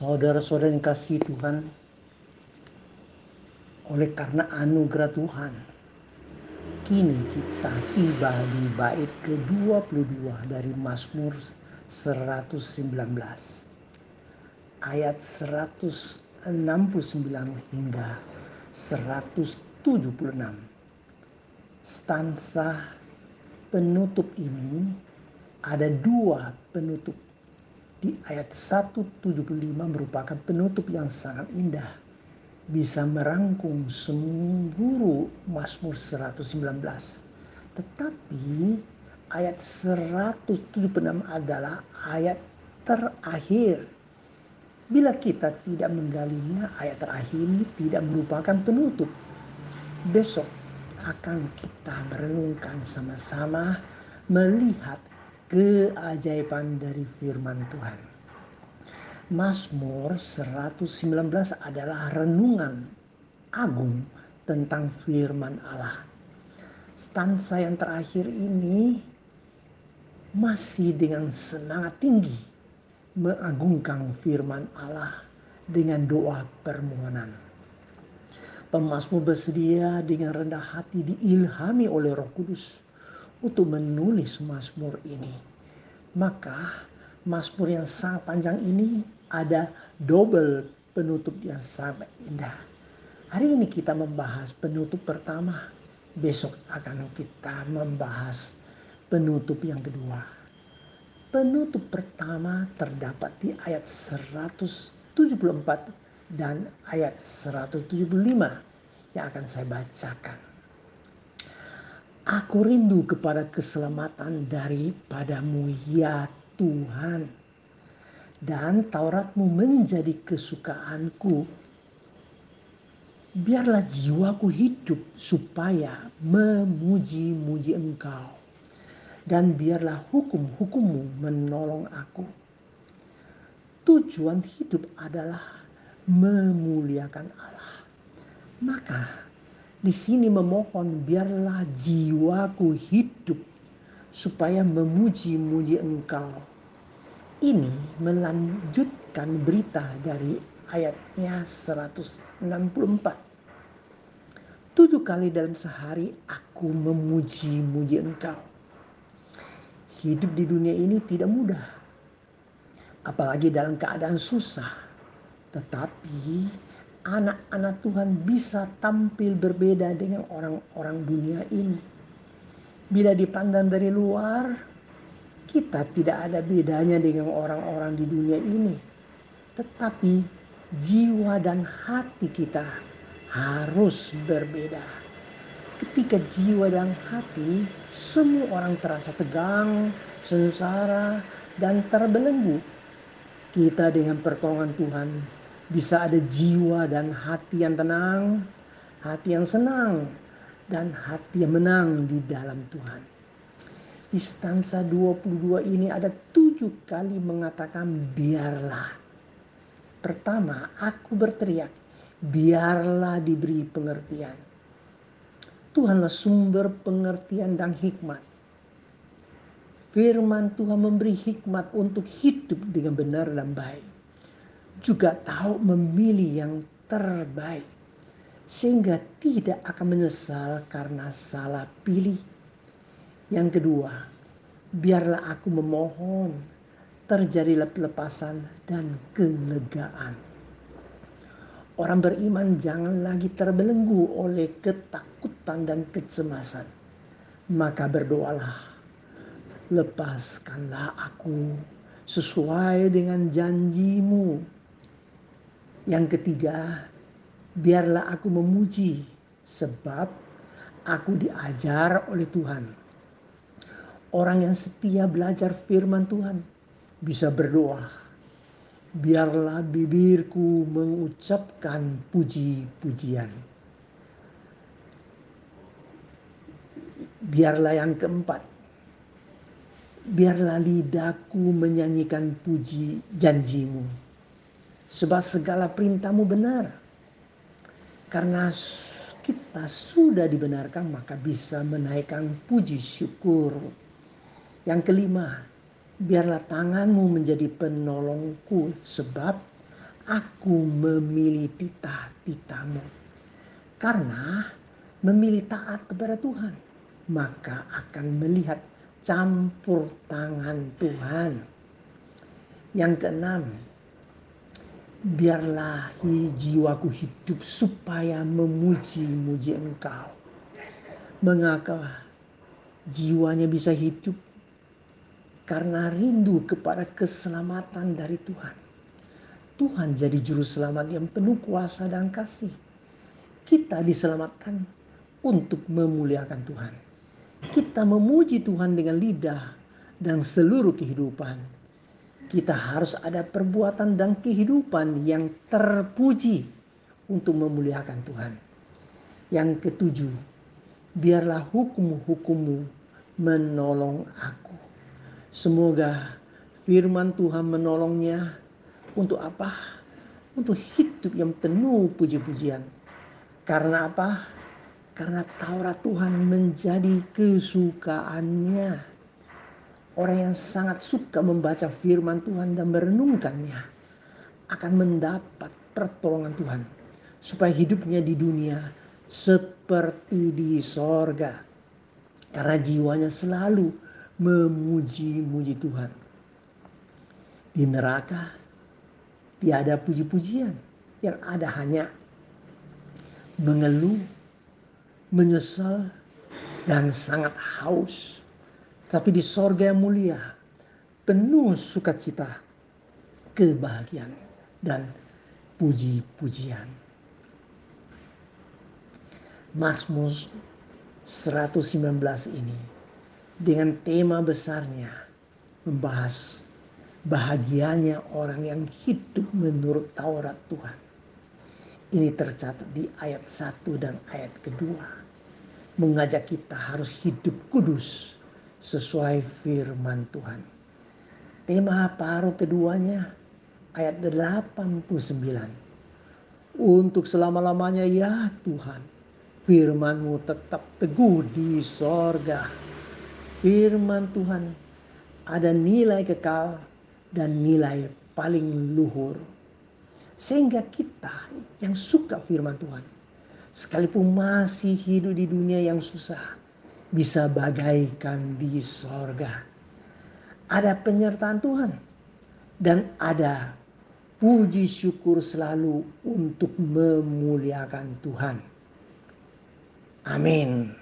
Saudara-saudara yang kasih Tuhan, oleh karena anugerah Tuhan, kini kita tiba di bait ke-22 dari Mazmur 119 ayat 169 hingga 176. Stansa penutup ini ada dua penutup di ayat 175 merupakan penutup yang sangat indah. Bisa merangkum seluruh Mazmur 119. Tetapi ayat 176 adalah ayat terakhir. Bila kita tidak menggalinya, ayat terakhir ini tidak merupakan penutup. Besok akan kita merenungkan sama-sama melihat keajaiban dari firman Tuhan. Mazmur 119 adalah renungan agung tentang firman Allah. Stansa yang terakhir ini masih dengan semangat tinggi mengagungkan firman Allah dengan doa permohonan. Pemasmur bersedia dengan rendah hati diilhami oleh Roh Kudus untuk menulis Mazmur ini. Maka Mazmur yang sangat panjang ini ada double penutup yang sangat indah. Hari ini kita membahas penutup pertama. Besok akan kita membahas penutup yang kedua. Penutup pertama terdapat di ayat 174 dan ayat 175 yang akan saya bacakan. Aku rindu kepada keselamatan daripadamu ya Tuhan. Dan Tauratmu menjadi kesukaanku. Biarlah jiwaku hidup supaya memuji-muji engkau. Dan biarlah hukum-hukummu menolong aku. Tujuan hidup adalah memuliakan Allah. Maka di sini memohon biarlah jiwaku hidup supaya memuji-muji engkau. Ini melanjutkan berita dari ayatnya 164. Tujuh kali dalam sehari aku memuji-muji engkau. Hidup di dunia ini tidak mudah. Apalagi dalam keadaan susah. Tetapi anak-anak Tuhan bisa tampil berbeda dengan orang-orang dunia ini. Bila dipandang dari luar, kita tidak ada bedanya dengan orang-orang di dunia ini. Tetapi jiwa dan hati kita harus berbeda. Ketika jiwa dan hati semua orang terasa tegang, sengsara, dan terbelenggu. Kita dengan pertolongan Tuhan bisa ada jiwa dan hati yang tenang, hati yang senang, dan hati yang menang di dalam Tuhan. Di stansa 22 ini ada tujuh kali mengatakan biarlah. Pertama, aku berteriak, biarlah diberi pengertian. Tuhanlah sumber pengertian dan hikmat. Firman Tuhan memberi hikmat untuk hidup dengan benar dan baik juga tahu memilih yang terbaik sehingga tidak akan menyesal karena salah pilih. Yang kedua, biarlah aku memohon terjadi lepasan dan kelegaan. Orang beriman jangan lagi terbelenggu oleh ketakutan dan kecemasan. Maka berdoalah, lepaskanlah aku sesuai dengan janjimu yang ketiga, biarlah aku memuji sebab aku diajar oleh Tuhan. Orang yang setia belajar firman Tuhan bisa berdoa. Biarlah bibirku mengucapkan puji-pujian. Biarlah yang keempat, biarlah lidahku menyanyikan puji janjimu Sebab segala perintahmu benar. Karena kita sudah dibenarkan maka bisa menaikkan puji syukur. Yang kelima, biarlah tanganmu menjadi penolongku sebab aku memilih titah-titahmu. Karena memilih taat kepada Tuhan, maka akan melihat campur tangan Tuhan. Yang keenam, biarlah jiwaku hidup supaya memuji-muji engkau. Mengapa jiwanya bisa hidup? Karena rindu kepada keselamatan dari Tuhan. Tuhan jadi juru selamat yang penuh kuasa dan kasih. Kita diselamatkan untuk memuliakan Tuhan. Kita memuji Tuhan dengan lidah dan seluruh kehidupan. Kita harus ada perbuatan dan kehidupan yang terpuji untuk memuliakan Tuhan. Yang ketujuh, biarlah hukum-hukummu menolong aku. Semoga firman Tuhan menolongnya untuk apa? Untuk hidup yang penuh puji-pujian. Karena apa? Karena Taurat Tuhan menjadi kesukaannya. Orang yang sangat suka membaca firman Tuhan dan merenungkannya akan mendapat pertolongan Tuhan. Supaya hidupnya di dunia seperti di sorga. Karena jiwanya selalu memuji-muji Tuhan. Di neraka tiada puji-pujian. Yang ada hanya mengeluh, menyesal, dan sangat haus. Tapi di sorga yang mulia, penuh sukacita, kebahagiaan, dan puji-pujian. Mazmur 119 ini dengan tema besarnya membahas bahagianya orang yang hidup menurut Taurat Tuhan. Ini tercatat di ayat 1 dan ayat kedua. Mengajak kita harus hidup kudus sesuai firman Tuhan. Tema paruh keduanya ayat 89. Untuk selama-lamanya ya Tuhan firmanmu tetap teguh di sorga. Firman Tuhan ada nilai kekal dan nilai paling luhur. Sehingga kita yang suka firman Tuhan, sekalipun masih hidup di dunia yang susah, bisa bagaikan di sorga. Ada penyertaan Tuhan dan ada puji syukur selalu untuk memuliakan Tuhan. Amin.